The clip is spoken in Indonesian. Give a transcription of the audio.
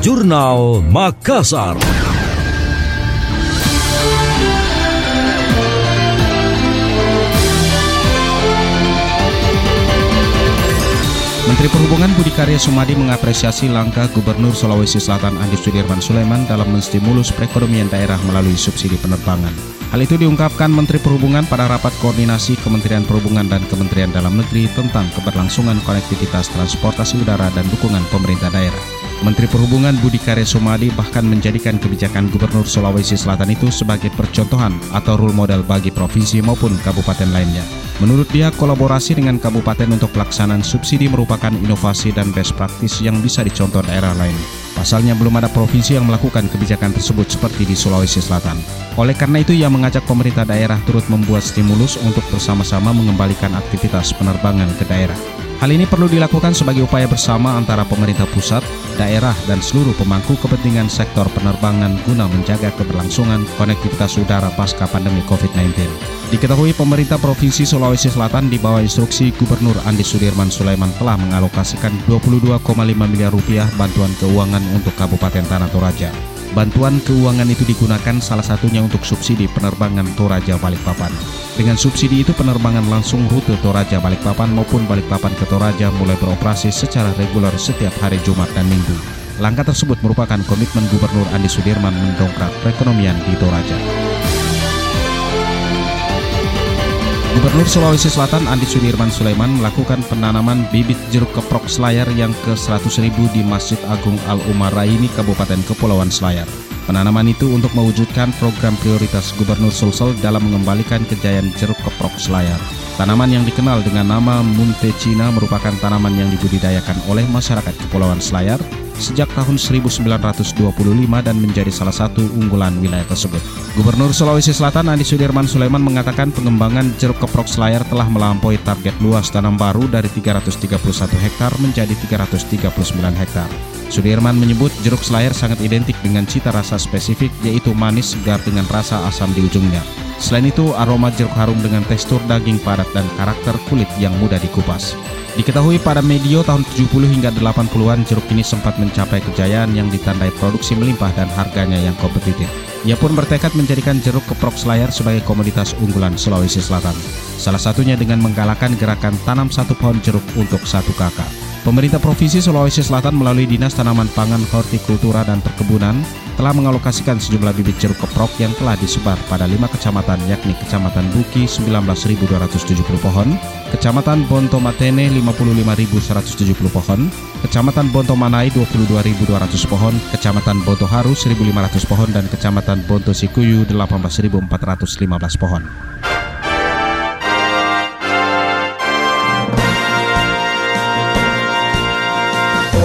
Jurnal Makassar. Menteri Perhubungan Budi Karya Sumadi mengapresiasi langkah Gubernur Sulawesi Selatan Andi Sudirman Sulaiman dalam menstimulus perekonomian daerah melalui subsidi penerbangan. Hal itu diungkapkan Menteri Perhubungan pada rapat koordinasi Kementerian Perhubungan dan Kementerian Dalam Negeri tentang keberlangsungan konektivitas transportasi udara dan dukungan pemerintah daerah. Menteri Perhubungan Budi Karya Sumadi bahkan menjadikan kebijakan Gubernur Sulawesi Selatan itu sebagai percontohan atau role model bagi provinsi maupun kabupaten lainnya. Menurut dia, kolaborasi dengan kabupaten untuk pelaksanaan subsidi merupakan inovasi dan best practice yang bisa dicontoh daerah lain. Pasalnya belum ada provinsi yang melakukan kebijakan tersebut seperti di Sulawesi Selatan. Oleh karena itu ia mengajak pemerintah daerah turut membuat stimulus untuk bersama-sama mengembalikan aktivitas penerbangan ke daerah. Hal ini perlu dilakukan sebagai upaya bersama antara pemerintah pusat, daerah, dan seluruh pemangku kepentingan sektor penerbangan guna menjaga keberlangsungan konektivitas udara pasca pandemi COVID-19. Diketahui pemerintah Provinsi Sulawesi Selatan di bawah instruksi Gubernur Andi Sudirman Sulaiman telah mengalokasikan 22,5 miliar rupiah bantuan keuangan untuk Kabupaten Tanah Toraja. Bantuan keuangan itu digunakan salah satunya untuk subsidi penerbangan Toraja Balikpapan. Dengan subsidi itu penerbangan langsung rute Toraja Balikpapan maupun Balikpapan ke Toraja mulai beroperasi secara reguler setiap hari Jumat dan Minggu. Langkah tersebut merupakan komitmen Gubernur Andi Sudirman mendongkrak perekonomian di Toraja. Gubernur Sulawesi Selatan Andi Sudirman Sulaiman melakukan penanaman bibit jeruk keprok Selayar yang ke-100 ribu di Masjid Agung Al-Umar Raini, Kabupaten Kepulauan Selayar. Penanaman itu untuk mewujudkan program prioritas Gubernur Sulsel dalam mengembalikan kejayaan jeruk keprok Selayar. Tanaman yang dikenal dengan nama Munte Cina merupakan tanaman yang dibudidayakan oleh masyarakat Kepulauan Selayar sejak tahun 1925 dan menjadi salah satu unggulan wilayah tersebut. Gubernur Sulawesi Selatan Andi Sudirman Sulaiman mengatakan pengembangan jeruk keprok selayar telah melampaui target luas tanam baru dari 331 hektar menjadi 339 hektar. Sudirman menyebut jeruk selayar sangat identik dengan cita rasa spesifik yaitu manis segar dengan rasa asam di ujungnya. Selain itu, aroma jeruk harum dengan tekstur daging padat dan karakter kulit yang mudah dikupas. Diketahui pada medio tahun 70 hingga 80-an jeruk ini sempat mencapai kejayaan yang ditandai produksi melimpah dan harganya yang kompetitif. Ia pun bertekad menjadikan jeruk keprok selayar sebagai komoditas unggulan Sulawesi Selatan. Salah satunya dengan menggalakkan gerakan tanam satu pohon jeruk untuk satu kakak. Pemerintah Provinsi Sulawesi Selatan melalui Dinas Tanaman Pangan, Hortikultura, dan Perkebunan telah mengalokasikan sejumlah bibit jeruk keprok yang telah disebar pada lima kecamatan yakni Kecamatan Buki 19.270 pohon, Kecamatan Bonto Matene 55.170 pohon, Kecamatan Bonto Manai 22.200 pohon, Kecamatan Bonto Haru 1.500 pohon, dan Kecamatan Bonto Sikuyu 18.415 pohon.